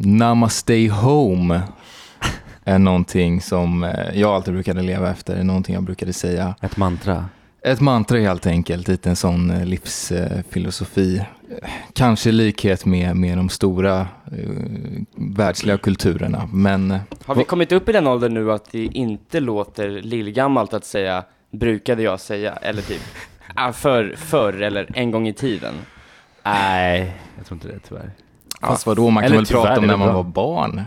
Namaste home är någonting som eh, jag alltid brukade leva efter, är någonting jag brukade säga. Ett mantra. Ett mantra helt enkelt, lite en sån eh, livsfilosofi. Kanske likhet med, med de stora eh, världsliga kulturerna, men Har vi kommit upp i den åldern nu att det inte låter lillgammalt att säga brukade jag säga, eller typ ah, för, förr eller en gång i tiden? Nej, jag tror inte det tyvärr. Fast vadå, man kan Eller väl tyvärr, prata om när man bra. var barn.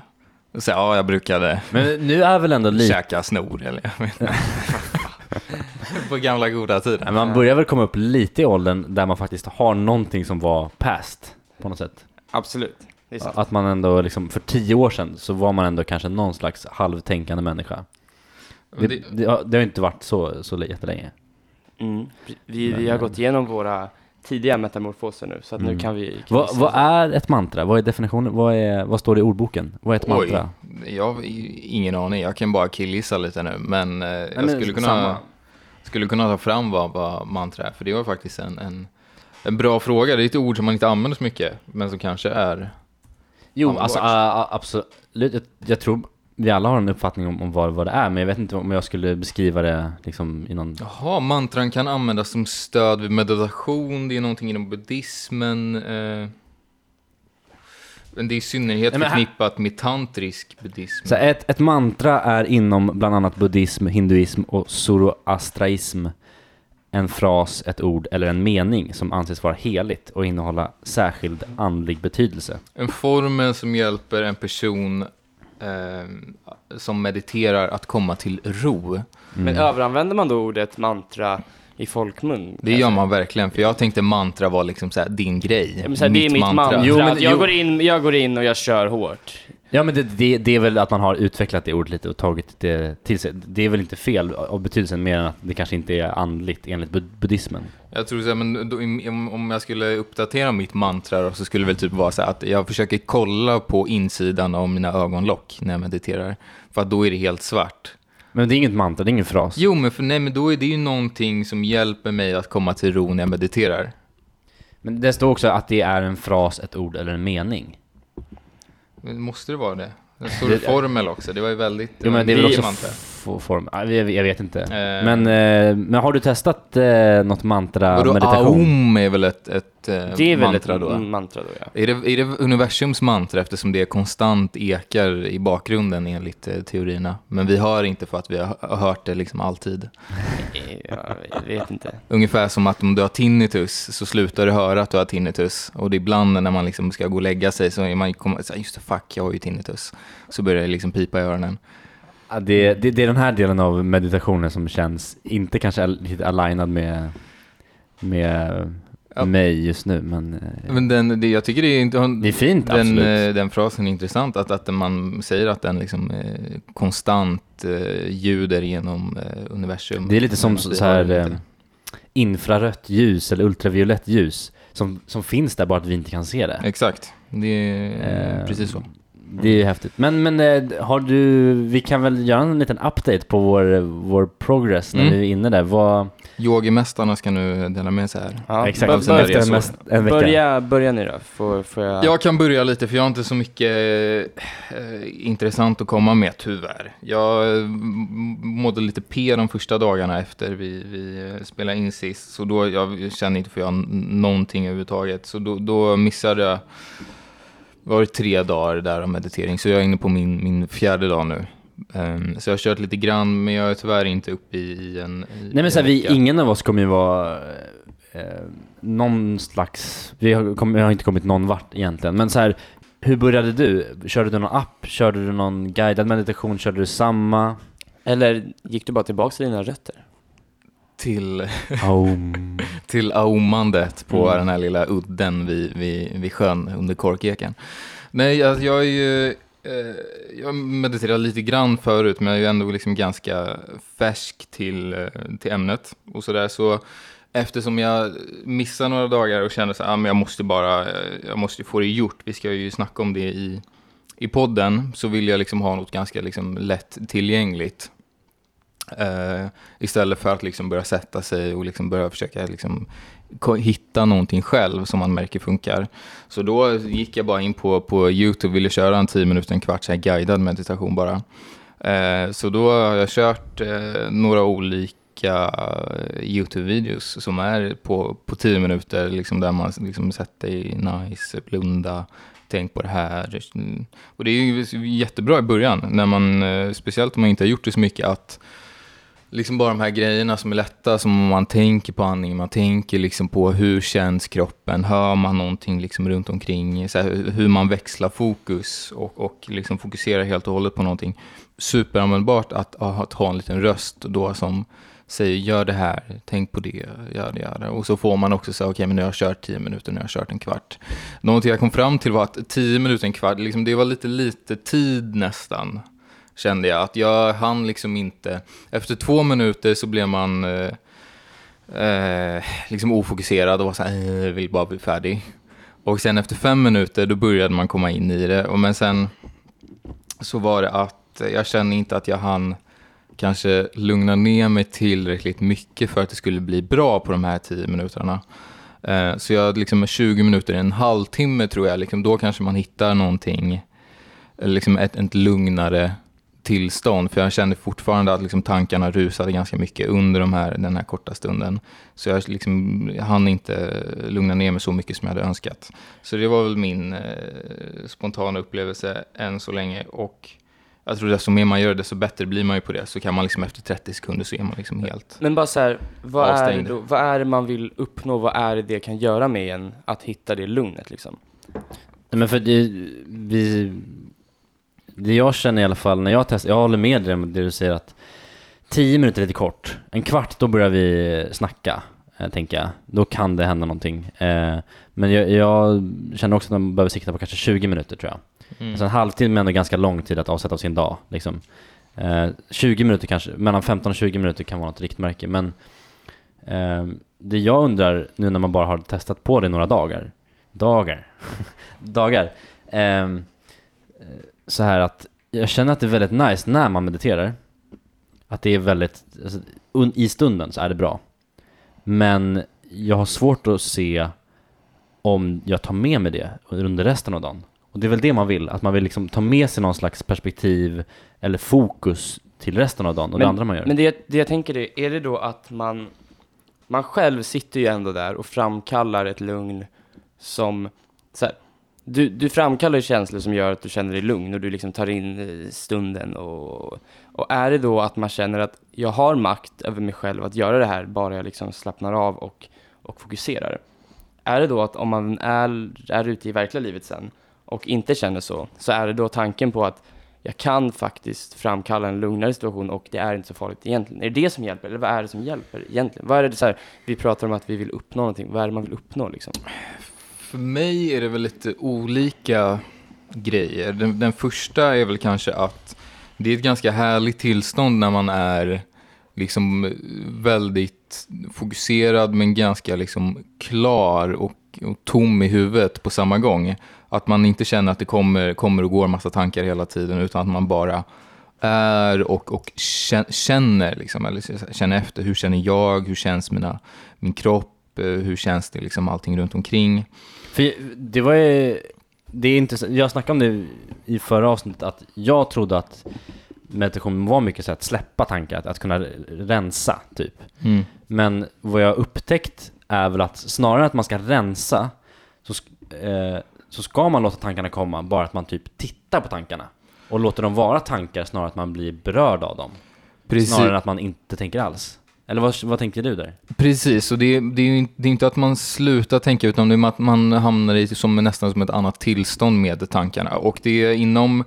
Och säga, ja, jag brukade Men nu är väl ändå lite... käka snor eller jag vet inte. På gamla goda tider. Man börjar väl komma upp lite i åldern där man faktiskt har någonting som var past på något sätt. Absolut, det är sant. Att man ändå liksom, för tio år sedan så var man ändå kanske någon slags halvtänkande människa. Det, Det- det, har, det har inte varit så, så jättelänge. Mm. Vi, vi har gått igenom våra tidiga metamorfoser nu, så att nu Mm. kan vi... Kan Vad, vi vad är ett mantra? Vad är definitionen? Vad, är, vad står det i ordboken? Vad är ett Oj, mantra? jag har ingen aning. Jag kan bara killgissa lite nu. Men eh, jag men skulle kunna, samma. skulle kunna ta fram vad, vad mantra är. För det var faktiskt en, en, en bra fråga. Det är ett ord som man inte använder så mycket. Men som kanske är... Jo, alltså vad- a- a- absolut. Jag, jag tror vi alla har en uppfattning om, om vad, vad det är, men jag vet inte om jag skulle beskriva det liksom i någon... Jaha, mantran kan användas som stöd vid meditation. Det är någonting inom buddhismen. Eh, men det är i synnerhet Nej, här- förknippat med tantrisk buddhism. Så ett, ett mantra är inom bland annat buddhism, hinduism och zoroastraism en fras, ett ord eller en mening som anses vara heligt och innehålla särskild andlig betydelse. En formel som hjälper en person som mediterar att komma till ro. Men överanvänder man då ordet mantra i folkmun? Det gör man verkligen, för jag tänkte mantra var liksom så här, din grej. Ja, men så här, det är mitt mantra. Jo, men- jag, jo. går in, jag går in och jag kör hårt. Ja men det, det, det är väl att man har utvecklat det ordet lite och tagit det till sig. Det är väl inte fel av betydelsen mer än att det kanske inte är andligt enligt bud- buddhismen. Jag tror så här, men då, om, om jag skulle uppdatera mitt mantra då, så skulle det väl typ vara så här att jag försöker kolla på insidan av mina ögonlock när jag mediterar. För att då är det helt svart. Men det är inget mantra, det är ingen fras. Jo, men, för, nej, men då är det ju någonting som hjälper mig att komma till ro när jag mediterar. Men det står också att det är en fras, ett ord eller en mening. Måste det vara det? Det står det formel också, det var ju väldigt... Jo men det är väl också form... Ja, Jag, vet inte. Eh. Men, eh, men har du testat eh, något mantra Vadå, meditation? aum är väl ett, ett eh, Det är väl mantra ett då? mantra då, ja. Är det, är det universums mantra eftersom det konstant ekar i bakgrunden enligt eh, teorierna? Men vi hör inte för att vi har hört det liksom alltid. Ja, Jag vet inte. Ungefär som att om du har tinnitus så slutar du höra att du har tinnitus. Och det är ibland när man liksom ska gå och lägga sig så är man kommer så här, just det, fuck, jag har ju tinnitus. Så börjar det liksom pipa i öronen. Ja, det, det, det är den här delen av meditationen som känns inte kanske riktigt alignad med, med Ja. mig just nu, men, eh, Men den, det, jag tycker det är, inte, det är fint den, absolut. eh, den frasen är intressant, att, att man säger att den liksom eh, konstant eh, ljuder genom eh, universum. Det är lite som så, så här eh, infrarött ljus eller ultraviolett ljus som, som finns där bara att vi inte kan se det. Exakt, det är precis så. Det är ju häftigt. Men, men eh, har du, vi kan väl göra en liten update på vår, vår progress när Mm. vi är inne där. Vad, Yogimästarna ska nu dela med sig här. Ja, exakt, bör- bör- efter en, mest, en vecka. Börja, börja ni då, får, får jag... Jag kan börja lite, för jag har inte så mycket eh, intressant att komma med, tyvärr. Jag eh, mådde lite P de första dagarna efter vi, vi eh, spelade in sist, så då jag kände inte för jag n- någonting överhuvudtaget. Så då, då missade jag, var det tre dagar där av meditering, så jag är inne på min, min fjärde dag nu. Ehm, så jag har kört lite grann, men jag är tyvärr inte uppe i, i en i Nej men så här, vi, ingen av oss kommer ju vara eh, någon slags, vi har, kom, vi har inte kommit någon vart egentligen. Men så här, hur började du? Körde du någon app? Körde du någon guidad meditation? Körde du samma? Eller gick du bara tillbaka till dina rötter? Till Aum. till aumandet på Mm. den här lilla udden vid, vid, vid sjön under korkeken. Nej, alltså, jag är ju... Eh, jag mediterade lite grann förut, men jag är ju ändå liksom ganska färsk till, eh, till ämnet. Och sådär, så eftersom jag missade några dagar och kände så här, ah, men jag måste bara, eh, jag måste få det gjort. Vi ska ju snacka om det i, i podden, så vill jag liksom ha något ganska liksom lätt tillgängligt. Eh, istället för att liksom börja sätta sig och liksom börja försöka liksom hitta någonting själv som man märker funkar. Så då gick jag bara in på, på YouTube, ville köra en 10 minuter, en kvart så här guidad meditation bara. Eh, så då har jag kört eh, några olika YouTube-videos som är på, på 10 minuter, liksom där man liksom sätter i nice, blunda, tänk på det här. Och det är ju jättebra i början, när man, eh, speciellt om man inte har gjort det så mycket, att liksom bara de här grejerna som är lätta, som om man tänker på andningen, man tänker liksom på hur känns kroppen, hör man någonting liksom runt omkring, så här, hur man växlar fokus och, och liksom fokuserar helt och hållet på någonting. Superanvändbart att, att ha en liten röst då som säger gör det här, tänk på det, gör det, gör det. Och så får man också säga, okej okay, men nu har jag kört tio minuter, nu har jag kört en kvart. Någonting jag kom fram till var att tio minuter, en kvart, liksom, det var lite lite tid nästan kände jag. Att jag hann liksom inte... Efter två minuter så blev man eh, eh, liksom ofokuserad och var så här, eh, jag vill bara bli färdig. Och sen efter fem minuter då började man komma in i det. Och men sen så var det att jag kände inte att jag hann kanske lugna ner mig tillräckligt mycket för att det skulle bli bra på de här tio minuterna. Eh, så jag liksom 20 minuter, en halvtimme tror jag, liksom, då kanske man hittar någonting, liksom ett, ett lugnare tillstånd, för jag kände fortfarande att liksom tankarna rusade ganska mycket under de här, den här korta stunden. Så jag, liksom, jag hann inte lugna ner mig så mycket som jag hade önskat. Så det var väl min eh, spontana upplevelse än så länge. Och jag tror desto mer man gör det, desto bättre blir man ju på det. Så kan man liksom efter 30 sekunder så är man liksom helt Men bara så här, vad är, det Avstängd. då, vad är det man vill uppnå? Vad är det det kan göra med en att hitta det lugnet liksom? Nej, men för det, vi, det jag känner i alla fall när jag testar, jag håller med dig om det du säger att 10 minuter är lite kort. En kvart, då börjar vi snacka, eh, tänker jag. Då kan det hända någonting. Eh, men jag, jag känner också att man behöver sikta på kanske 20 minuter tror jag. Mm. Alltså en halvtimme är ändå ganska lång tid att avsätta av sin dag. Liksom. Eh, 20 minuter kanske, mellan 15 och 20 minuter kan vara något riktmärke. Men eh, det jag undrar nu när man bara har testat på det några dagar, dagar, dagar, eh, så här att jag känner att det är väldigt nice när man mediterar. Att det är väldigt, alltså, un, i stunden så är det bra. Men jag har svårt att se om jag tar med mig det under resten av dagen. Och det är väl det man vill, att man vill liksom ta med sig någon slags perspektiv eller fokus till resten av dagen och det andra man gör. Men det, det jag tänker är, är det då att man, man själv sitter ju ändå där och framkallar ett lugn som, så här, du, du framkallar känslor som gör att du känner dig lugn och du liksom tar in eh, stunden och, och är det då att man känner att jag har makt över mig själv att göra det här bara jag liksom slappnar av och, och fokuserar. Är det då att om man är, är ute i verkliga livet sen och inte känner så, så är det då tanken på att jag kan faktiskt framkalla en lugnare situation och det är inte så farligt egentligen. Är det det som hjälper eller vad är det som hjälper egentligen? Vad är det så här, vi pratar om att vi vill uppnå någonting, vad är det man vill uppnå liksom? För mig är det väl lite olika grejer. Den, den första är väl kanske att det är ett ganska härligt tillstånd när man är liksom väldigt fokuserad men ganska liksom klar och, och tom i huvudet på samma gång. Att man inte känner att det kommer, kommer och går massa tankar hela tiden utan att man bara är och, och känner, liksom, eller känner efter. Hur känner jag? Hur känns mina, min kropp? Eh, Hur känns det liksom allting runt omkring? För det var ju, det är intressant, jag snackade om det i förra avsnittet, att jag trodde att meditation var mycket så att släppa tankar, att, att kunna rensa typ. Mm. Men vad jag har upptäckt är väl att snarare än att man ska rensa, så, eh, så ska man låta tankarna komma, bara att man typ tittar på tankarna. Och låter dem vara tankar snarare att man blir berörd av dem. Precis. Snarare än att man inte tänker alls. Eller vad, vad tänker du där? Precis, och det, det är ju inte, det är inte att man slutar tänka utan det är att man hamnar i som, nästan som ett annat tillstånd med tankarna. Och det är inom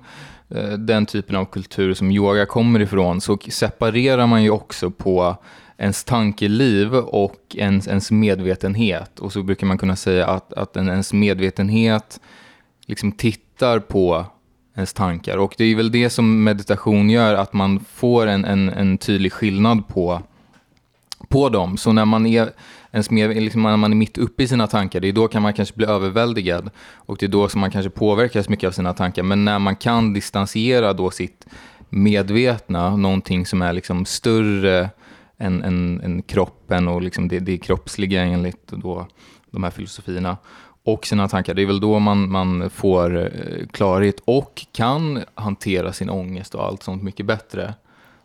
eh, den typen av kultur som yoga kommer ifrån så separerar man ju också på ens tankeliv och ens, ens medvetenhet. Och så brukar man kunna säga att, att ens medvetenhet liksom tittar på ens tankar. Och det är väl det som meditation gör, att man får en, en, en tydlig skillnad på på dem. Så när man är, ens mer, liksom när man är mitt uppe i sina tankar, det är då kan man kanske bli överväldigad. Och det är då som man kanske påverkas mycket av sina tankar. Men när man kan distansiera då sitt medvetna, någonting som är liksom större än, än, än kroppen och liksom det, det kroppsliga enligt då, de här filosofierna och sina tankar. Det är väl då man, man får eh, klarhet och kan hantera sin ångest och allt sånt mycket bättre.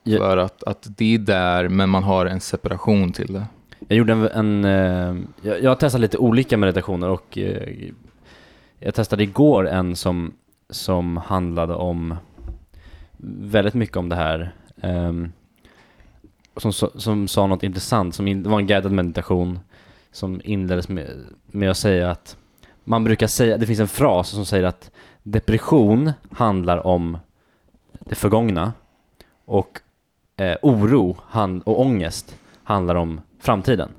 För att, att det är där, men man har en separation till det. Jag gjorde en, en eh, jag, jag har testat lite olika meditationer och eh, jag testade igår en som, som handlade om väldigt mycket om det här. ehm, som, som, sa något intressant, som var en guidad meditation som inleddes med, med att säga att man brukar säga, det finns en fras som säger att depression handlar om det förgångna och eh, oro och ångest handlar om framtiden.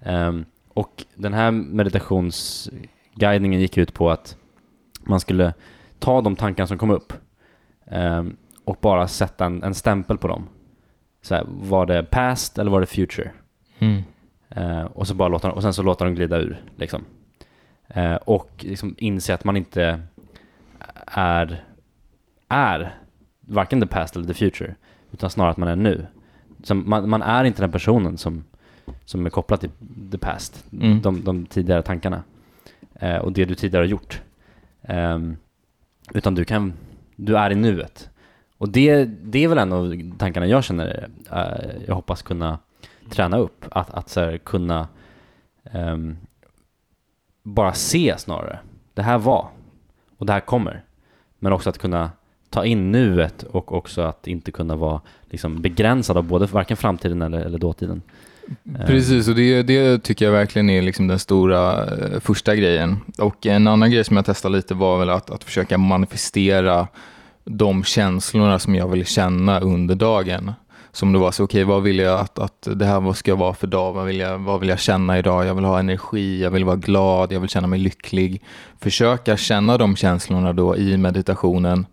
Ehm, och den här meditationsguidningen gick ut på att man skulle ta de tankar som kom upp ehm, och bara sätta en, en stämpel på dem. Så här, var det past eller var det future? Eh, och, så bara låta, och sen så låta dem glida ur. Liksom. Eh, och liksom inse att man inte är, är varken the past eller the future, utan snarare att man är nu. Så man, man är inte den personen som, som är kopplad till the past, Mm. de, de tidigare tankarna eh, och det du tidigare har gjort. Ehm, utan du kan, du är i nuet. Och det, det är väl en av tankarna jag känner, eh, jag hoppas kunna träna upp. Att, att så här, kunna ehm, bara se snarare. Det här var och det här kommer. Men också att kunna ta in nuet och också att inte kunna vara liksom, begränsad av både varken framtiden eller, eller dåtiden. Eh. Precis, och det, det tycker jag verkligen är liksom den stora eh, första grejen. Och en annan grej som jag testade lite var väl att, att försöka manifestera de känslorna som jag vill känna under dagen. Som det var så, okej vad vill jag att, att det här vad ska jag vara för dag? Vad vill, jag, vad vill jag känna idag? Jag vill ha energi, jag vill vara glad, jag vill känna mig lycklig. Försöka känna de känslorna då i meditationen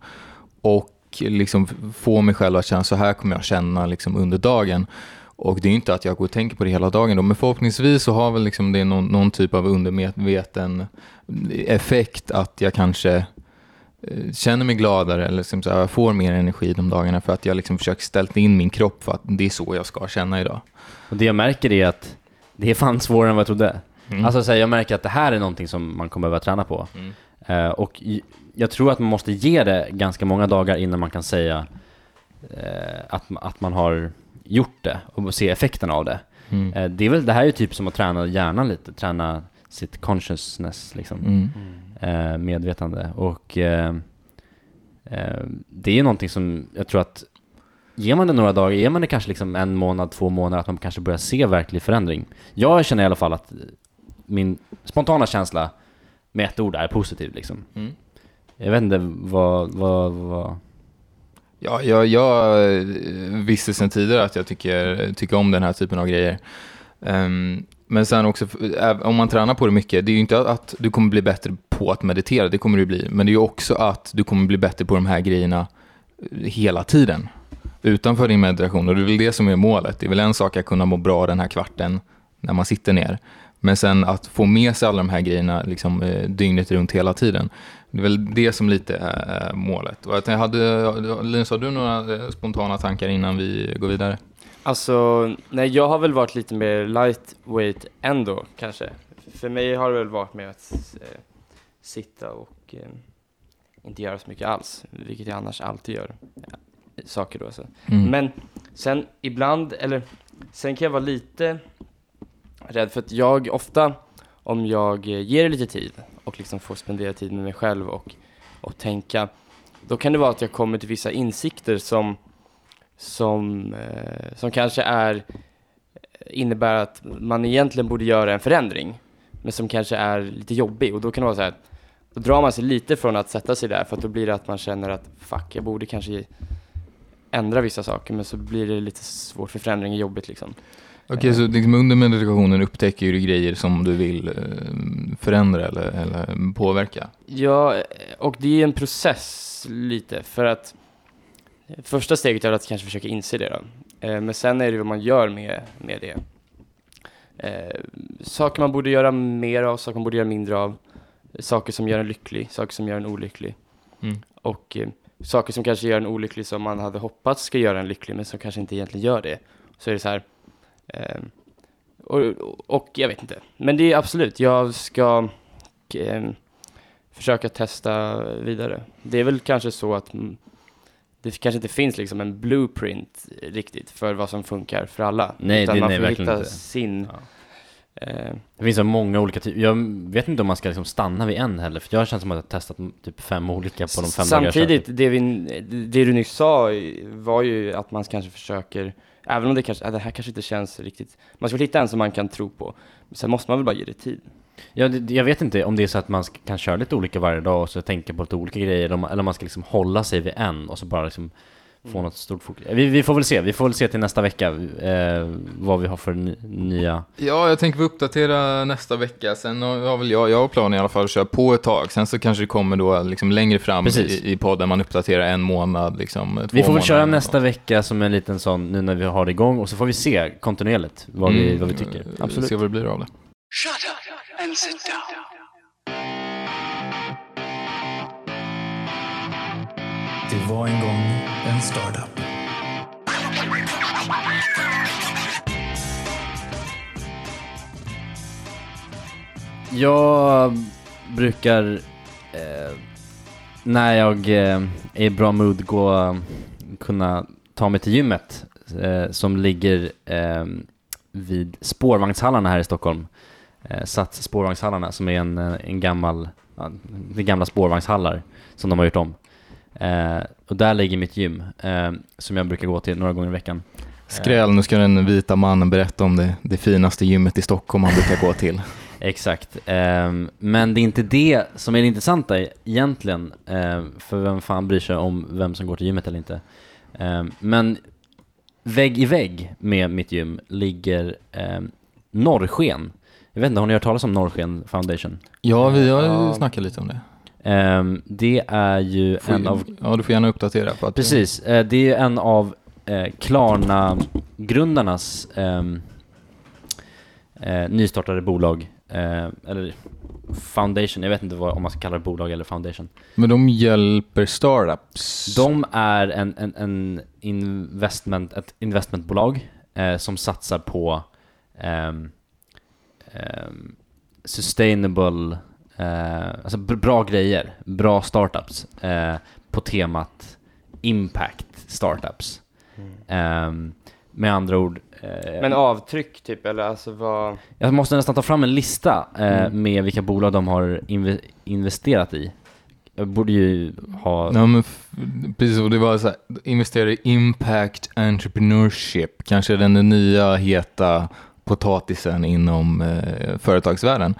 och liksom få mig själv att känna så här kommer jag känna liksom under dagen. Och det är inte att jag går och tänker på det hela dagen då, men förhoppningsvis så har väl liksom det någon, någon typ av undermedveten effekt att jag kanske eh, känner mig gladare eller liksom så här, jag får mer energi de dagarna för att jag liksom försöker ställt in min kropp för att det är så jag ska känna idag. Och det jag märker är att det är fan svårare än vad jag trodde. Mm. Alltså så här, jag märker att det här är någonting som man kommer behöva träna på. Mm. Eh, och jag tror att man måste ge det ganska många dagar innan man kan säga eh, att, att man har gjort det och se effekterna av det. Mm. Eh, det, är väl, det här är ju typ som att träna hjärnan lite, träna sitt consciousness liksom. Mm. eh, medvetande. Och eh, eh, det är ju någonting som jag tror att ger man det några dagar, ger man det kanske liksom en månad, två månader, att man kanske börjar se verklig förändring. Jag känner i alla fall att min spontana känsla med ett ord är positiv liksom. Mm. Jag vet inte vad, vad, vad Ja, jag, jag eh, visste sedan tidigare att jag tycker, tycker om den här typen av grejer. Um, men sen också, om man tränar på det mycket, det är ju inte att du kommer bli bättre på att meditera, det kommer du bli. Men det är ju också att du kommer bli bättre på de här grejerna eh, hela tiden. Utanför din meditation. Och det är väl det som är målet. Det är väl en sak att kunna må bra den här kvarten när man sitter ner. Men sen att få med sig alla de här grejerna liksom, eh, dygnet runt hela tiden. Det är väl det som lite är målet. Och jag hade, Linus, har du några eh, spontana tankar innan vi går vidare? Alltså, nej jag har väl varit lite mer lightweight ändå kanske. För mig har det väl varit med att eh, sitta och eh, inte göra så mycket alls, vilket jag annars alltid gör. Ja, saker då så. Mm. Men sen ibland, eller sen kan jag vara lite rädd för att jag ofta, om jag ger det lite tid och liksom får spendera tid med mig själv och, och tänka, då kan det vara att jag kommer till vissa insikter som, som, eh, som kanske är, innebär att man egentligen borde göra en förändring, men som kanske är lite jobbig och då kan det vara så här, då drar man sig lite från att sätta sig där för att då blir det att man känner att fuck, jag borde kanske ändra vissa saker men så blir det lite svårt för förändring är jobbigt liksom. Okej, så liksom under meditationen upptäcker du grejer som du vill eh, förändra eller, eller påverka? Ja, och det är en process lite för att första steget är att kanske försöka inse det då. Eh, Men sen är det vad man gör med, med det. Eh, Saker man borde göra mer av, saker man borde göra mindre av. Saker som gör en lycklig, saker som gör en olycklig. Mm. Och eh, saker som kanske gör en olycklig som man hade hoppats ska göra en lycklig, men som kanske inte egentligen gör det. Så är det så här, eh, och, och jag vet inte. Men det är absolut, jag ska eh, försöka testa vidare. Det är väl kanske så att det kanske inte finns liksom en blueprint riktigt för vad som funkar för alla. Nej, Utan det- man nej, får verkligen hitta inte. sin... Ja. Eh, Det finns så många olika typer. Jag vet inte om man ska liksom stanna vid en heller, för jag känns som att jag har testat typ fem olika på de fem dagar jag Samtidigt, det, vi, det du nyss sa var ju att man kanske försöker, även om det kanske, det här kanske inte känns riktigt, man ska väl hitta en som man kan tro på. Men sen måste man väl bara ge det tid. Ja, det, jag vet inte om det är så att man ska, kan köra lite olika varje dag och så tänka på lite olika grejer, eller om, eller om man ska liksom hålla sig vid en och så bara liksom få Mm. något stort fokus. Vi, vi får väl se, vi får väl se till nästa vecka eh, vad vi har för ny, nya... Ja, jag tänker vi uppdatera nästa vecka. Sen har väl jag, jag har planen i alla fall att köra på ett tag. Sen så kanske det kommer då liksom längre fram Precis. i, i podden, man uppdaterar en månad, liksom, två Vi får väl köra nästa vecka som en liten sån, nu när vi har det igång, och så får vi se kontinuerligt vad, vi, Mm, vad vi tycker. Absolut. Se vad det blir av det. Shut up and sit down. Det var en gång en startup. Jag brukar, eh, när jag eh, är i bra mood, gå, kunna ta mig till gymmet eh, som ligger eh, vid spårvagnshallarna här i Stockholm. Eh, Sats spårvagnshallarna som är en, eh, en gammal, ja, det är gamla spårvagnshallar som de har gjort om. Eh, och där ligger mitt gym eh, som jag brukar gå till några gånger i veckan. Skräll, nu ska den vita mannen berätta om det, det finaste gymmet i Stockholm han brukar gå till. Exakt. Ehm, men det är inte det som är det intressanta e- egentligen. ehm, för vem fan bryr sig om vem som går till gymmet eller inte. Ehm, men vägg i vägg med mitt gym ligger um, Norrsken. Jag vet inte, har ni hört talas om Norrsken Foundation? Ja, vi har ju Ja. snackat lite om det. Ehm, det är ju Får, en av Ja, du får gärna uppdatera. På att, Precis, eh, det är ju en av eh, Klarna-grundarnas ehm, eh, nystartade bolag, eh, eller foundation, jag vet inte vad, om man ska kalla det bolag eller foundation. Men de hjälper startups. De är en, en, en investment, ett investmentbolag eh, som satsar på ehm, ehm, sustainable, eh, alltså bra grejer, bra startups eh, på temat impact startups. Ehm, med andra ord, eh, Men avtryck typ, eller alltså vad... jag måste nästan ta fram en lista eh, Mm. med vilka bolag de har inve- investerat i. Jag borde ju ha... Ja, men precis, och det var så här, investera i impact entrepreneurship, kanske den nya heta potatisen inom eh, företagsvärlden.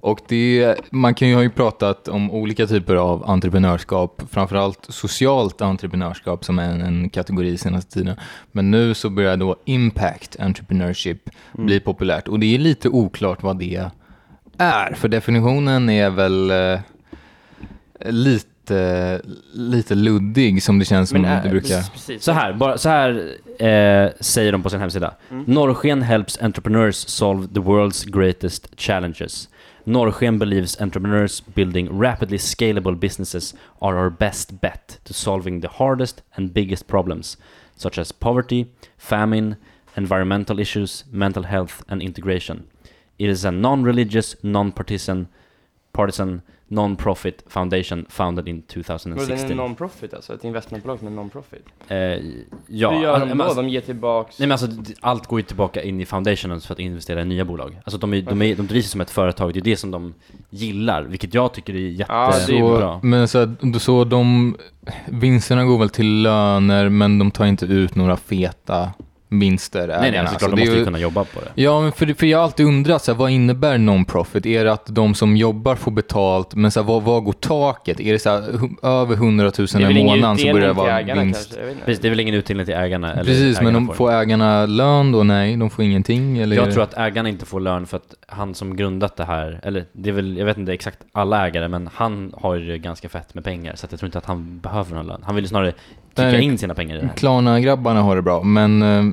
Och det, man kan ju ha ju pratat om olika typer av entreprenörskap, framförallt socialt entreprenörskap som är en, en kategori senaste tiden. Men nu så börjar då impact entrepreneurship Mm. bli populärt och det är lite oklart vad det är, för definitionen är väl eh, lite, lite luddig som det känns som är- det brukar. Precis. Så här, bara, så här eh, säger de på sin hemsida. Mm. Norrsken helps entrepreneurs solve the world's greatest challenges. Norrsken believes entrepreneurs building rapidly scalable businesses are our best bet to solving the hardest and biggest problems, such as poverty, famine, environmental issues, mental health and integration. It is a non-religious, non-partisan, partisan, non-profit foundation founded in Och den 2016. är non-profit alltså, ett investmentbolag som är non-profit. Eh, ja, Hur gör de men då? alltså- De ger tillbaks... Nej men alltså, allt går ju tillbaka in i foundationen för att investera i nya bolag. Alltså de, är, de, är, de drivs som ett företag, det är det som de gillar, vilket jag tycker är jättebra. Så, men så, så de vinsterna går väl till löner, men de tar inte ut några feta vinster. nej nej, ägarna. såklart, Så de måste ju kunna jobba på det. Ja, men för, för jag har alltid undrat, så här, vad innebär non-profit? Är det att de som jobbar får betalt, men så här, vad, vad går taket? Är det så här, över 100 000 det är väl i månaden så börjar det vara ägarna vinst? Precis, det är väl ingen utdelning till ägarna? Eller Precis, men ägarna de får ägarna lön då? Nej, de får ingenting? Eller? Jag tror att ägarna inte får lön för att han som grundat det här, eller det är väl, jag vet inte exakt alla ägare, men han har ju ganska fett med pengar, så att jag tror inte att han behöver någon lön. Han vill ju snarare kicka Nej, in sina pengar i det här. Klarna-grabbarna har det bra, men eh,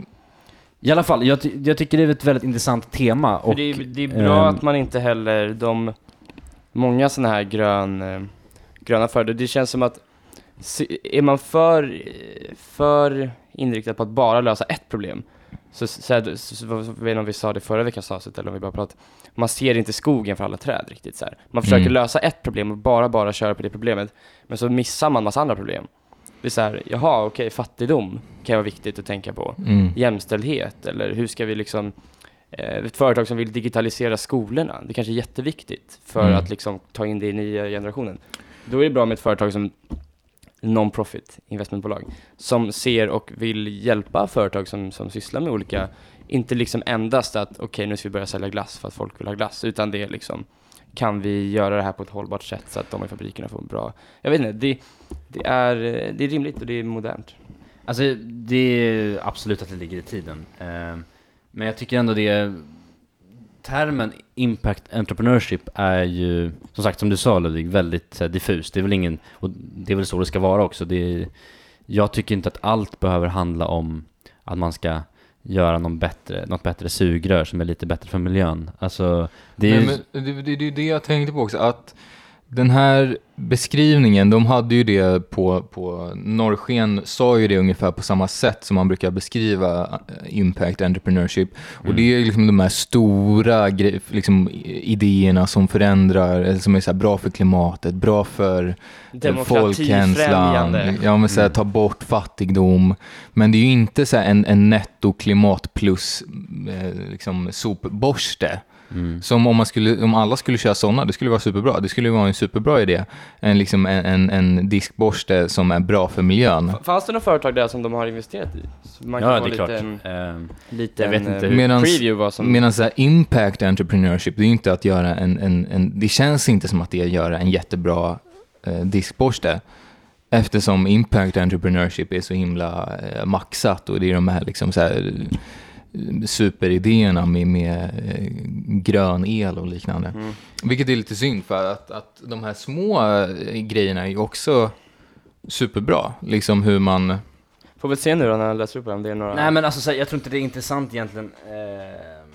I alla fall, jag, ty- jag tycker det är ett väldigt intressant tema. Och, det, är, det är bra ehm, att man inte heller, de, många sådana här grön, eh, gröna företag, det känns som att är man för, eh, för inriktad på att bara lösa ett problem, så, så, så, så, jag vet inte om vi sa det förra veckans avsnitt eller om vi bara pratade, man ser inte skogen för alla träd riktigt så här. Man försöker Mm. lösa ett problem och bara, bara köra på det problemet, men så missar man massa andra problem. Är så här, jaha, okej, fattigdom kan vara viktigt att tänka på. Mm. Jämställdhet, eller hur ska vi liksom eh, ett företag som vill digitalisera skolorna, det kanske är jätteviktigt för Mm. att liksom ta in det i nya generationen. Då är det bra med ett företag som non-profit investmentbolag som ser och vill hjälpa företag som, som sysslar med olika, inte liksom endast att okej nu ska vi börja sälja glass för att folk vill ha glass, utan det är liksom kan vi göra det här på ett hållbart sätt så att de i fabrikerna får bra, jag vet inte, det, det, är, eh, det är rimligt och det är modernt. Alltså det är absolut att det ligger i tiden. Eh, Men jag tycker ändå det, termen impact entrepreneurship är ju, som sagt som du sa Ludvig, väldigt här, diffus. Det är väl ingen, och det är väl så det ska vara också. Det är, jag tycker inte att allt behöver handla om att man ska göra någon bättre, något bättre sugrör som är lite bättre för miljön. Alltså, det är ju... Nej, men det, det, det är det jag tänkte på också, att den här beskrivningen, de hade ju det på, på Norrsken sa ju det ungefär på samma sätt som man brukar beskriva eh, impact entrepreneurship. Och det är ju liksom de här stora liksom, idéerna som förändrar, eller som är så här bra för klimatet, bra för Demokratifrämjande. Ja, men så här, ta bort fattigdom. Men det är ju inte så en, en netto klimat plus eh, liksom sopborste. Mm. Som om, man skulle, om alla skulle köra sådana, det skulle vara superbra. Det skulle vara en superbra idé. En, liksom en, en, en diskborste som är bra för miljön. F- Fanns det några företag där som de har investerat i? Så man Ja, kan det få är klart. lite, en, Eh, lite Jag vet inte eh, hur- Medans- preview vad som... Medan impact entrepreneurship, det är ju inte att göra en, en, en, det känns inte som att det är att göra en jättebra eh, diskborste. Eftersom impact entrepreneurship är så himla eh, maxat och det är de här liksom så här superidéerna med, med eh, grön el och liknande. Mm. Vilket är lite synd för att, att de här små eh, grejerna är ju också superbra. Liksom hur man... Får väl se nu då när jag läser upp det, om det är några... Nej men alltså jag tror inte det är intressant egentligen. Eh,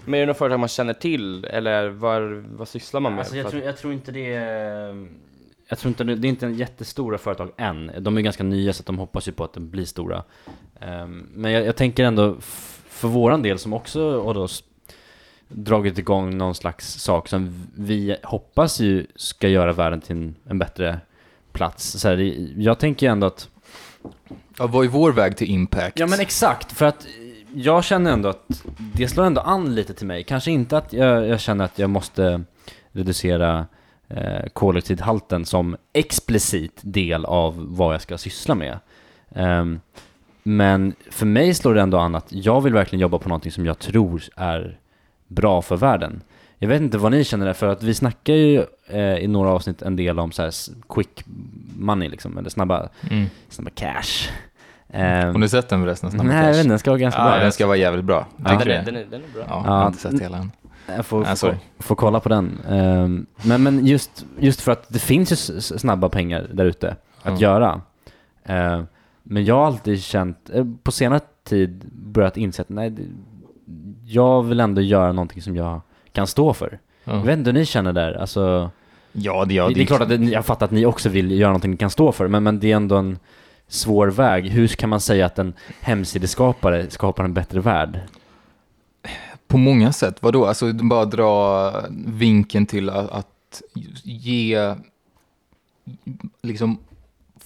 Men är det några företag man känner till, eller vad, vad sysslar man med? Alltså jag, tror, jag tror inte det är... Jag tror inte det, det är inte en jättestora företag än. De är ganska nya så att de hoppas ju på att de blir stora. Ehm, men jag, jag tänker ändå för våran del som också har då dragit igång någon slags sak som vi hoppas ju ska göra världen till en, en bättre plats. Så här, jag tänker ju ändå att Ja, vad är vår väg till impact? Ja men exakt, för att jag känner ändå att det slår ändå an lite till mig. Kanske inte att jag, jag känner att jag måste reducera eh, koldioxidhalten som explicit del av vad jag ska syssla med. Ehm, men för mig slår det ändå an att jag vill verkligen jobba på någonting som jag tror är bra för världen. Jag vet inte vad ni känner där, för att vi snackar ju eh, i några avsnitt en del om så här quick money liksom, eller snabba, Mm. snabba cash. Ehm, Har du sett den förresten? Snabba Nej, Cash? inte, den ska vara ganska Ja, bra. den ska vara jävligt bra. Ja, den, är, den, är, den är bra. Ja, Ja. jag har inte sett hela än. Jag får, Nej, får, får kolla på den. Ehm, men men just, just för att det finns ju snabba pengar där ute att Ja. göra. Ehm, men jag har alltid känt, eh, på senare tid börjat inse att nej, jag vill ändå göra någonting som jag kan stå för. Jag Ja, vet inte hur ni känner där, alltså, ja, det, ja, det, det är klart att det, jag fattar att ni också vill göra någonting ni kan stå för, men, men det är ändå en svår väg. Hur kan man säga att en hemsideskapare skapar en bättre värld? På många sätt. Vadå? Alltså bara dra vinkeln till att, att ge liksom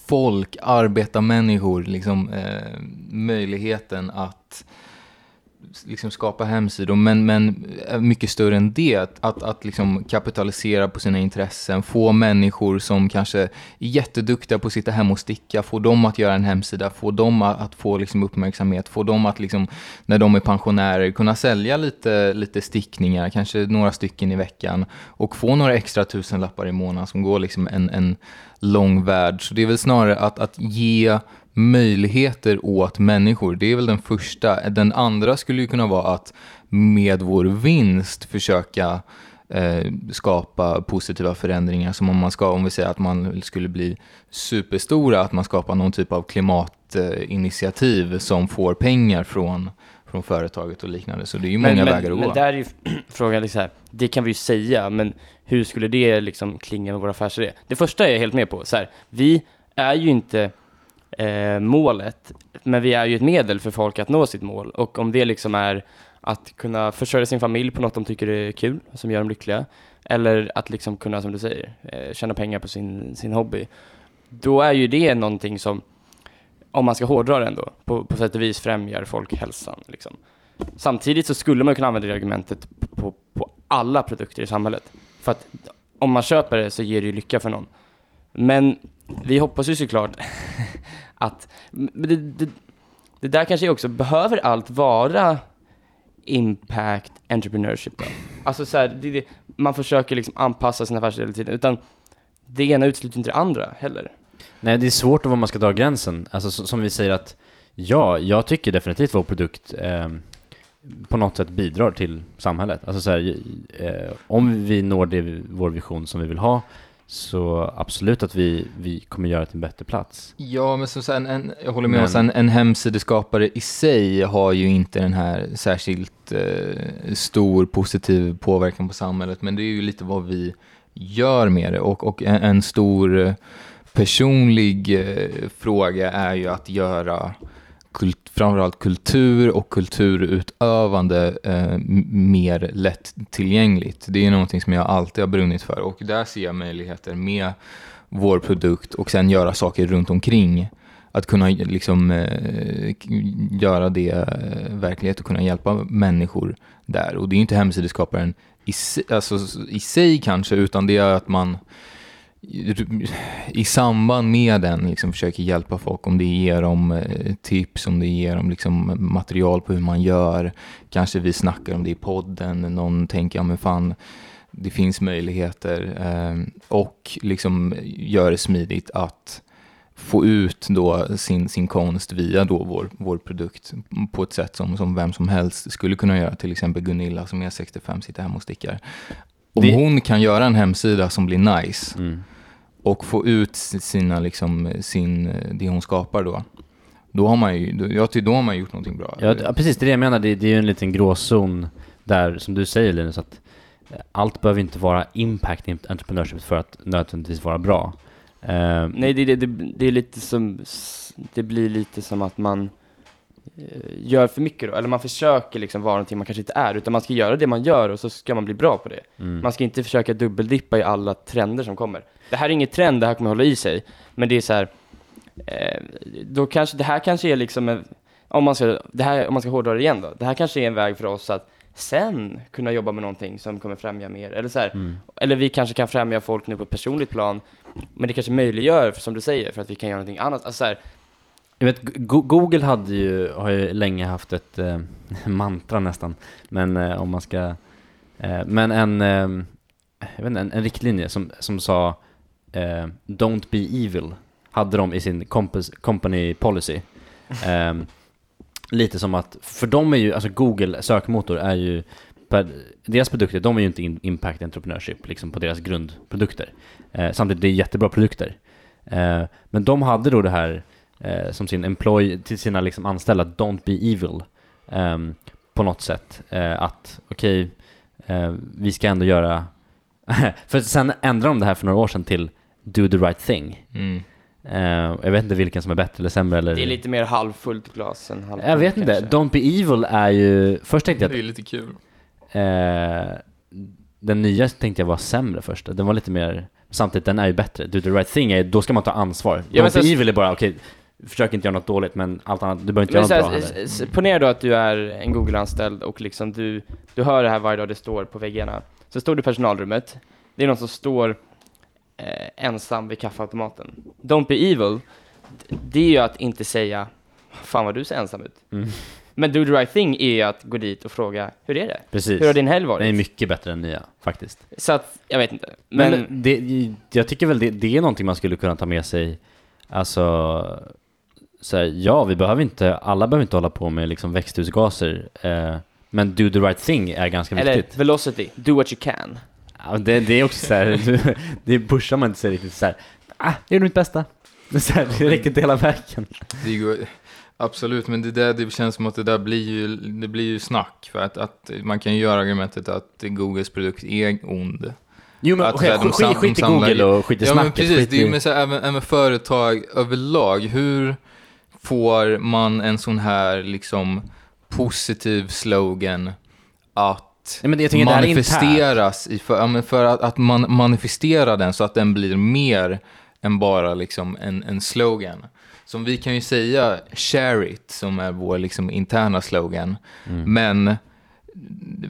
folk, arbetarmänniskor, liksom eh, möjligheten att liksom skapa hemsidor, men, men mycket större än det. Att, att, att liksom kapitalisera på sina intressen, få människor som kanske är jätteduktiga på att sitta hemma och sticka, få dem att göra en hemsida, få dem att, att få liksom uppmärksamhet, få dem att liksom, när de är pensionärer kunna sälja lite, lite stickningar, kanske några stycken i veckan och få några extra tusenlappar i månaden som går liksom en, en lång värld. Så det är väl snarare att, att ge möjligheter åt människor. Det är väl den första. Den andra skulle ju kunna vara att med vår vinst försöka eh, skapa positiva förändringar. Som om man ska, om vi säger att man skulle bli superstora, att man skapar någon typ av klimatinitiativ som får pengar från, från företaget och liknande. Så det är ju många men, vägar att men gå. där är ju frågan liksom här, det kan vi ju säga, men hur skulle det liksom klinga med vår affärsidé? Det första är jag helt med på, så här, vi är ju inte eh, målet. Men vi är ju ett medel för folk att nå sitt mål. Och om det liksom är att kunna försörja sin familj på något de tycker är kul, som gör dem lyckliga. Eller att liksom kunna, som du säger, eh, tjäna pengar på sin, sin hobby. Då är ju det någonting som, om man ska hårdra det ändå, på, på sätt och vis främjar folkhälsan. Liksom. Samtidigt så skulle man kunna använda det argumentet på, på alla produkter i samhället. För att om man köper det så ger det ju lycka för någon. Men vi hoppas ju såklart att, det, det, det där kanske också, behöver allt vara impact entrepreneurship då? Alltså så här, det, det, man försöker liksom anpassa sina affärsidéer hela tiden, utan det ena utesluter inte det andra heller. Nej, det är svårt att var man ska dra gränsen. Alltså som vi säger att ja, jag tycker definitivt vår produkt eh, på något sätt bidrar till samhället. Alltså så här, eh, om vi når det, vår vision som vi vill ha så absolut att vi, vi kommer göra det till en bättre plats. Ja, men som sen, en, jag håller med Men- om, sen, en hemsideskapare i sig har ju inte den här särskilt eh, stor positiv påverkan på samhället, men det är ju lite vad vi gör med det och, och en, en stor eh, personlig eh, fråga är ju att göra kult, framförallt kultur och kulturutövande eh, mer lättillgängligt. Det är någonting som jag alltid har brunnit för och där ser jag möjligheter med vår produkt och sen göra saker runt omkring. Att kunna liksom eh, göra det eh, verklighet och kunna hjälpa människor där. Och det är inte hemsideskaparen i, alltså, i sig kanske, utan det är att man i- samband med den liksom försöker hjälpa folk, om det ger dem eh, tips, om det ger dem liksom material på hur man gör. Kanske vi snackar om det i podden, någon tänker, ja men fan, det finns möjligheter eh, och liksom gör det smidigt att få ut då sin, sin konst via då vår, vår produkt på ett sätt som, som vem som helst skulle kunna göra. Till exempel Gunilla som är 65, sitter hemma och stickar. Om Det- hon kan göra en hemsida som blir nice Mm. Och få ut sina, liksom, sin, det hon skapar då, då har man ju, då, jag tycker då har man gjort någonting bra. Ja, precis, det är det jag menar. Det, det är ju en liten gråzon där, som du säger Linus, att eh, allt behöver inte vara impact i entrepreneurship för att nödvändigtvis vara bra. Eh, Nej, det, det, det, det är lite som, det blir lite som att man eh, gör för mycket då, eller man försöker liksom vara någonting man kanske inte är, utan man ska göra det man gör och så ska man bli bra på det. mm. Man ska inte försöka dubbeldippa i alla trender som kommer. Det här är inget trend, det här kommer hålla i sig, men det är så här, eh, då kanske, det här kanske är liksom en, om man ska, det här, om man ska hårdra det igen då, det här kanske är en väg för oss att sen kunna jobba med någonting som kommer främja mer, eller så här, Mm. eller vi kanske kan främja folk nu på ett personligt plan, men det kanske möjliggör, som du säger, för att vi kan göra någonting annat. Alltså så här, Jag vet, Go- Google hade ju, har ju länge haft ett eh, mantra nästan, men eh, om man ska, eh, men en, eh, jag vet inte, en, en riktlinje som, som sa eh, Don't be evil, hade de i sin compos, company policy. Eh, lite som att, för de är ju, alltså Google sökmotor är ju, per, deras produkter, de är ju inte in, impact entrepreneurship liksom på deras grundprodukter. Eh, samtidigt, det är jättebra produkter. Men de hade då det här eh, som sin employee till sina liksom anställda, don't be evil. ehm, på något sätt. Eh, att okej, eh, vi ska ändå göra... för sen ändrade de det här för några år sedan till do the right thing. Mm. Eh, jag vet inte vilken som är bättre eller sämre eller... det är lite mer halvfullt glas än halvfullt Jag vet inte, kanske. don't be evil är ju... Först tänkte Det jag är lite kul. att eh, den nya tänkte jag var sämre först. Den var lite mer... Samtidigt, den är ju bättre. Do the right thing är då ska man ta ansvar. Ja, don't be så- evil är bara, okej, försök inte göra något dåligt, men allt annat, du behöver inte Men göra något bra här, heller. s- s- ponera då att du är en Google-anställd och liksom du, du hör det här varje dag det står på väggarna. Så står du i personalrummet, det är någon som står eh, ensam vid kaffeautomaten. Don't be evil, det är ju att inte säga Fan vad du ser ensam ut. Mm. Men do the right thing är ju att gå dit och fråga Hur är det? Precis. Hur har din helg Den varit? är mycket bättre än nya, faktiskt. Så att, jag vet inte. Men, Men, det, jag tycker väl det, det är någonting man skulle kunna ta med sig, alltså, så här, ja, vi behöver inte, alla behöver inte hålla på med liksom växthusgaser, eh, men do the right thing är ganska eller viktigt. velocity, do what you can. Ja, det, det är också så här, det pushar man inte sig riktigt så här, ah, jag gjorde mitt bästa. Så här, det räcker inte hela vägen. Det går, absolut, men det, där, det känns som att det där blir ju, det blir ju snack. För att, att man kan ju göra argumentet att Googles produkt är ond. Jo men Att, här, de skit, skit i Google och skit i Ja men snacket. precis, skit det är ju med, så här, även, även företag överlag. Hur får man en sån här liksom positiv slogan att Nej, men manifesteras i för, ja, men för att, att man manifesterar den så att den blir mer än bara liksom en, en slogan. Som vi kan ju säga share it som är vår liksom interna slogan. Mm. Men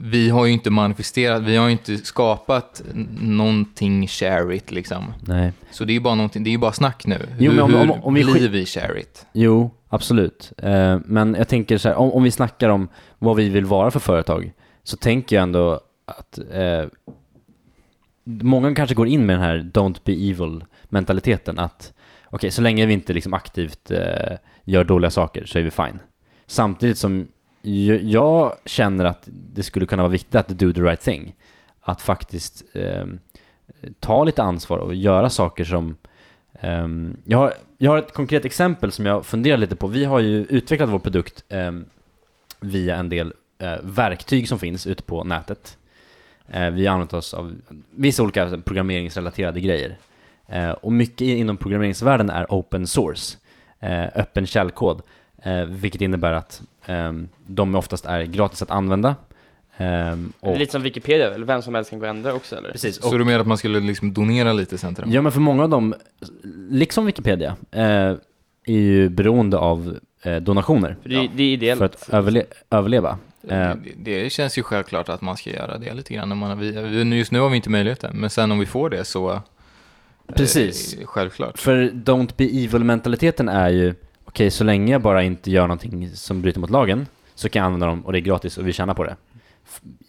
vi har ju inte manifesterat, vi har ju inte skapat någonting share it liksom. Nej. Så det är ju bara någonting, det är bara snack nu. Jo, hur men om- om- om vi blir vi share it? Jo, absolut. Eh, men jag tänker så här, om, om vi snackar om vad vi vill vara för företag, så tänker jag ändå att eh, många kanske går in med den här don't be evil mentaliteten att okej, så länge vi inte liksom aktivt eh, gör dåliga saker så är vi fine. Samtidigt som jag känner att det skulle kunna vara viktigt att do the right thing. Att faktiskt eh, ta lite ansvar och göra saker som Eh, jag, har, jag har ett konkret exempel som jag funderar lite på. Vi har ju utvecklat vår produkt eh, via en del eh, verktyg som finns ute på nätet. Eh, vi har använt oss av vissa olika programmeringsrelaterade grejer. Eh, och mycket inom programmeringsvärlden är open source, eh, öppen källkod, eh, vilket innebär att ehm, de oftast är gratis att använda. Ehm, och, Lite som Wikipedia väl? Vem som helst kan gå och ändra också eller? precis, Så du menar att man skulle liksom donera lite sen till dem? Ja, men för många av dem, liksom Wikipedia, eh, är ju beroende av eh, donationer För det, är- det är ideellt. för att överle överleva. Eh, Det, det känns ju självklart att man ska göra det lite grann. När man, vi, just nu har vi inte möjligheten, men sen om vi får det så... eh, Precis. självklart. för don't be evil-mentaliteten är ju, okej, så länge jag bara inte gör någonting som bryter mot lagen, så kan jag använda dem och det är gratis och vi tjänar på det.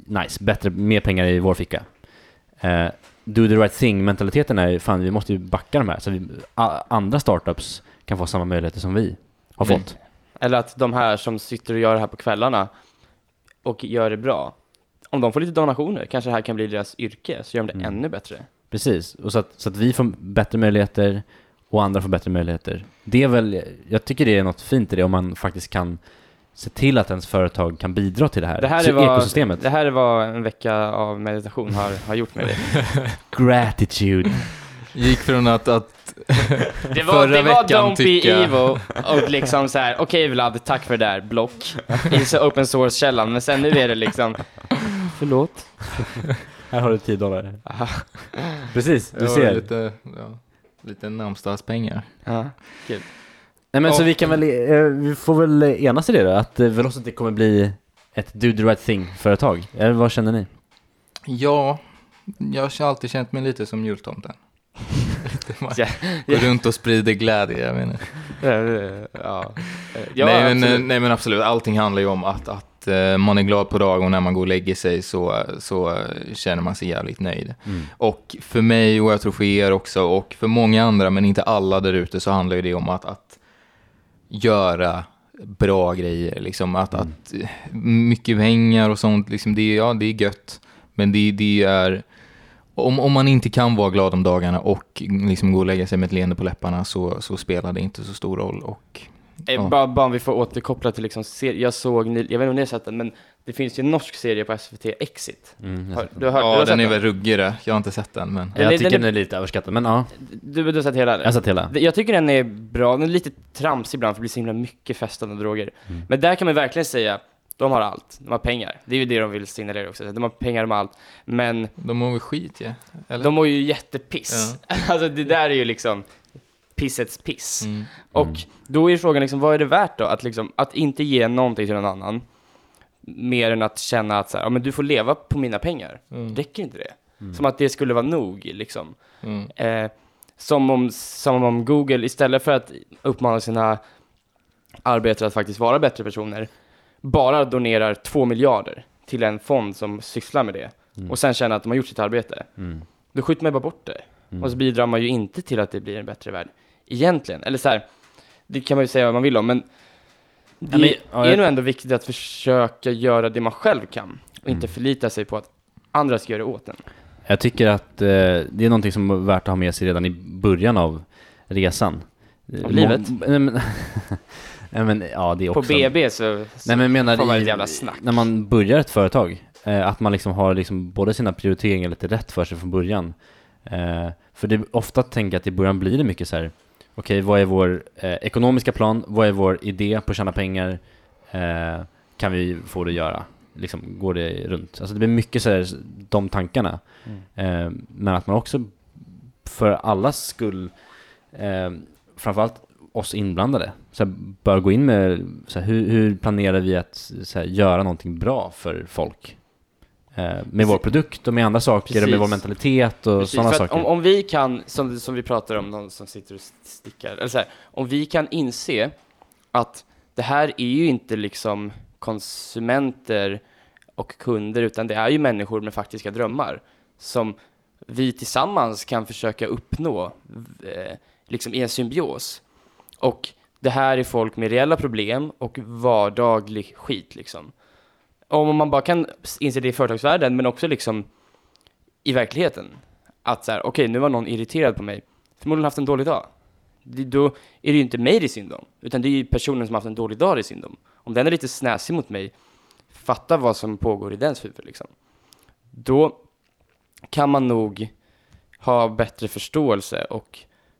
Nice, bättre, mer pengar i vår ficka. Eh, do the right thing-mentaliteten är ju, fan, vi måste ju backa de här, så vi, andra startups kan få samma möjligheter som vi har Mm. fått. Eller att de här som sitter och gör det här på kvällarna och gör det bra. Om de får lite donationer, kanske det här kan bli deras yrke, så gör de det Mm. ännu bättre. Precis, och så att, så att vi får bättre möjligheter och andra får bättre möjligheter. Det är väl, jag tycker det är något fint i det om man faktiskt kan se till att ens företag kan bidra till det här, Det här, är vad, ekosystemet. det här är vad en vecka av meditation har, har gjort med dig. Gratitude. Gick från att, att Det var, Förra det var veckan Don't Be Evil och liksom så här, okej Vlad, tack för det där, block i så open source-källan, men sen nu är det liksom, förlåt. här har du 10 dollar. Precis, du ser. lite, ja, lite namnsdagspengar. Ja. Nej men så Ja. vi kan väl, eh, vi får väl enas i det då, att eh, Velocity kommer bli ett do the right thing-företag. Eller vad känner ni? Ja, jag har alltid känt mig lite som jultomten. Man Ja, Går runt och sprider glädje, jag menar. Ja, ja nej, men, absolut. nej men absolut, allting handlar ju om att, att eh, man är glad på dagen och när man går och lägger sig så, så känner man sig jävligt nöjd. Och för mig och jag tror för er också och för många andra, men inte alla där ute, så handlar det om att, att göra bra grejer. Liksom att, att eh, mycket pengar och sånt, liksom det, ja, det är gött. Men det, det är, om, om man inte kan vara glad om dagarna och liksom gå och lägga sig med ett leende på läpparna så, så spelar det inte så stor roll. Och, Eh, ja. Bara, bara om vi får återkoppla till liksom, ser- jag såg, jag vet inte om ni har sett den, men det finns ju en norsk serie på SVT, Exit. Mm, jag, Har, du har hört, du ja, har den är väl ruggigare. Jag har inte sett den, men... den jag tycker den den är- är lite överskattad, men ja, Du, du har sett hela jag har sett hela. Jag tycker den är bra, den är lite tramsig ibland för det blir så himla mycket festande droger. Mm. Men där kan man verkligen säga, de har allt, de har pengar. Det är ju det de vill signalera också, de har pengar, de har allt. Men De mår väl skit, ja? Eller? de mår ju jättepiss. alltså det där är ju liksom pissets piss. Mm. Och då är frågan liksom, vad är det värt då? Att, liksom, att inte ge någonting till någon annan, mer än att känna att så här, ja, men du får leva på mina pengar. Mm. Räcker inte det? Som att det skulle vara nog, liksom. Mm. Eh, som, om, som om Google, istället för att uppmana sina arbetare att faktiskt vara bättre personer, bara donerar två miljarder till en fond som sysslar med det. Och sen känner att de har gjort sitt arbete. Mm. Då skjuter man bara bort det. Mm. Och så bidrar man ju inte till att det blir en bättre värld. Egentligen. Eller så här, det kan man ju säga vad man vill om, men det Ja, men- är jag- nog ändå viktigt att försöka göra det man själv kan. Och inte Mm. förlita sig på att andra ska göra det åt en. Jag tycker att eh, det är någonting som är värt att ha med sig redan i början av resan. Av livet? Må- Nej men, ja det är På också... BB så, så Nej men menar får man ett jävla snack. när man börjar ett företag, Eh, att man liksom har liksom både sina prioriteringar lite rätt för sig från början. Eh, för det är ofta tänker jag att i början blir det mycket så här, okej vad är vår eh, ekonomiska plan, vad är vår idé på att tjäna pengar, eh, kan vi få det att göra? Liksom, går det runt? Alltså det blir mycket så här, de tankarna. Eh, men att man också för allas skull, eh, framförallt oss inblandade, så här, bör gå in med så här, hur, hur planerar vi att så här, göra någonting bra för folk? Eh, med vår produkt och med andra saker och med vår Precis. mentalitet och Precis, sådana saker. om, om vi kan, som, som vi pratar om, någon som sitter och stickar, eller så här, om vi kan inse att det här är ju inte liksom konsumenter och kunder, utan det är ju människor med faktiska drömmar som vi tillsammans kan försöka uppnå eh, liksom i en symbios. Och det här är folk med reella problem och vardaglig skit liksom. Om man bara kan inse det i företagsvärlden, men också liksom i verkligheten. Att så här, okej, nu var någon irriterad på mig. Förmodligen haft en dålig dag. Det, då är det ju inte mig det är synd om, utan det är ju personen som haft en dålig dag det är synd om. Om den är lite snäsig mot mig, fatta vad som pågår i dens huvud liksom. Då kan man nog ha bättre förståelse och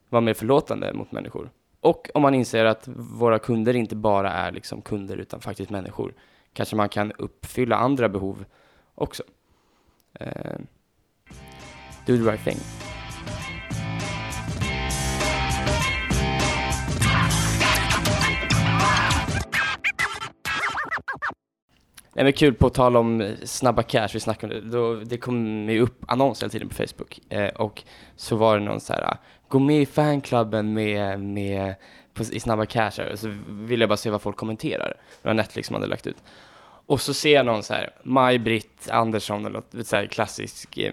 vara mer förlåtande mot människor. Och om man inser att våra kunder inte bara är liksom kunder utan faktiskt människor, kanske man kan uppfylla andra behov också. Eh, do the right thing. Nej men kul, på tal om eh, snabba cash, vi snackade det, då, det kom ju upp annonser hela tiden på Facebook eh, och så var det någon så här, gå med i fanklubben med, med på, i snabba cash här. så ville jag bara se vad folk kommenterar. Det var Netflix som hade lagt ut. Och så ser jag någon så här, Maj-Britt Andersson eller något så här klassisk, eh,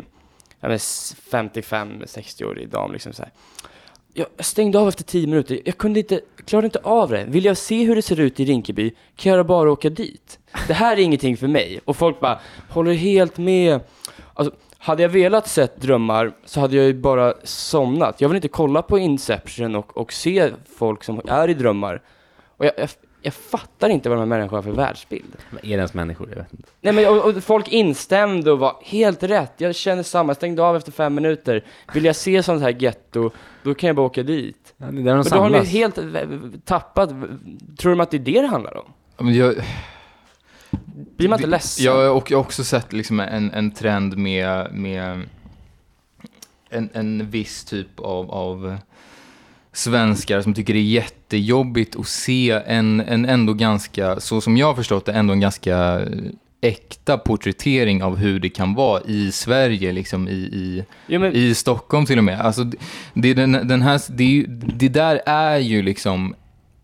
ja, men 55-60-årig dam liksom så här. Jag stängde av efter 10 minuter, jag kunde inte, klarade inte av det. Vill jag se hur det ser ut i Rinkeby kan jag bara åka dit. Det här är ingenting för mig. Och folk bara håller helt med. Alltså, hade jag velat sett drömmar så hade jag ju bara somnat. Jag vill inte kolla på Inception och, och se folk som är i drömmar. Och jag, jag, jag fattar inte vad de här människorna har för världsbild. Men är det ens människor? Jag vet inte. Nej men och, och folk instämde och var helt rätt. Jag känner samma, jag stängde av efter fem minuter. Vill jag se sånt här getto, då kan jag bara åka dit. Ja, det är där de Men då har ni samlas. helt eh, tappat, tror de att det är det det handlar om? Men Jag, Blir man inte ledsen? Jag, och jag har också sett liksom en, en trend med, med en, en viss typ av, av svenskar som tycker det är jättejobbigt att se en, en ändå ganska, så som jag har förstått det, ändå en ganska äkta porträttering av hur det kan vara i Sverige, liksom i, i, Jo, men, i Stockholm till och med. Alltså, det, den, den här, det, det där är ju liksom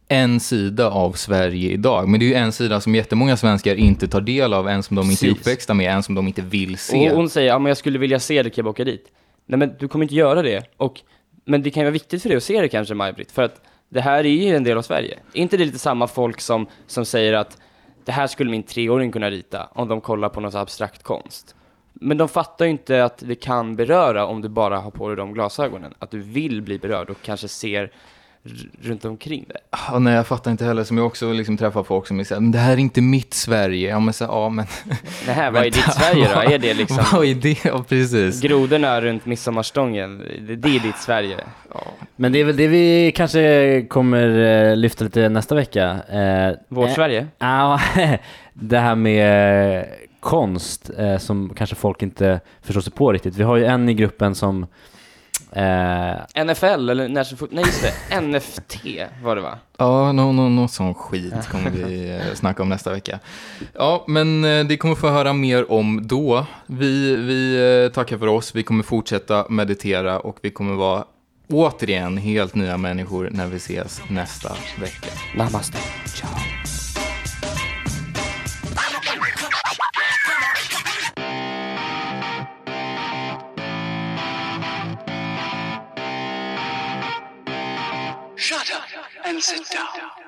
en sida av Sverige idag. Men det är ju en sida som jättemånga svenskar inte tar del av, en som de inte är Precis. uppväxta med, en som de inte vill se. och hon säger, ja men jag skulle vilja se det, kan jag åka dit? Nej men du kommer inte göra det. Och, men det kan ju vara viktigt för dig att se det kanske, Maj-Britt, för att det här är ju en del av Sverige. Är inte det lite samma folk som, som säger att det här skulle min treåring kunna rita om de kollar på något abstrakt konst? Men de fattar ju inte att det kan beröra om du bara har på dig de glasögonen. Att du vill bli berörd och kanske ser runt omkring det. Ja, nej, jag fattar inte heller. Som jag också liksom träffar folk som säger, men det här är inte mitt Sverige. Ja, men, så, ja, men Nej, vad är ditt Sverige då? Är det liksom vad är det? Ja, precis. grodorna runt midsommarstången? Det, det är ditt Sverige. Men det är väl det vi kanske kommer eh, lyfta lite nästa vecka. Eh, Vårt eh, Sverige? Ja, det här med konst eh, som kanske folk inte förstår sig på riktigt. Vi har ju en i gruppen som eh, NFL eller National Nej just det, NFT var det va? Ja, någon no, no, sån skit kommer vi eh, snacka om nästa vecka. Ja, men eh, det kommer få höra mer om då. Vi, vi eh, tackar för oss. Vi kommer fortsätta meditera och vi kommer vara återigen helt nya människor när vi ses nästa vecka. Namaste. Ciao. And sit down.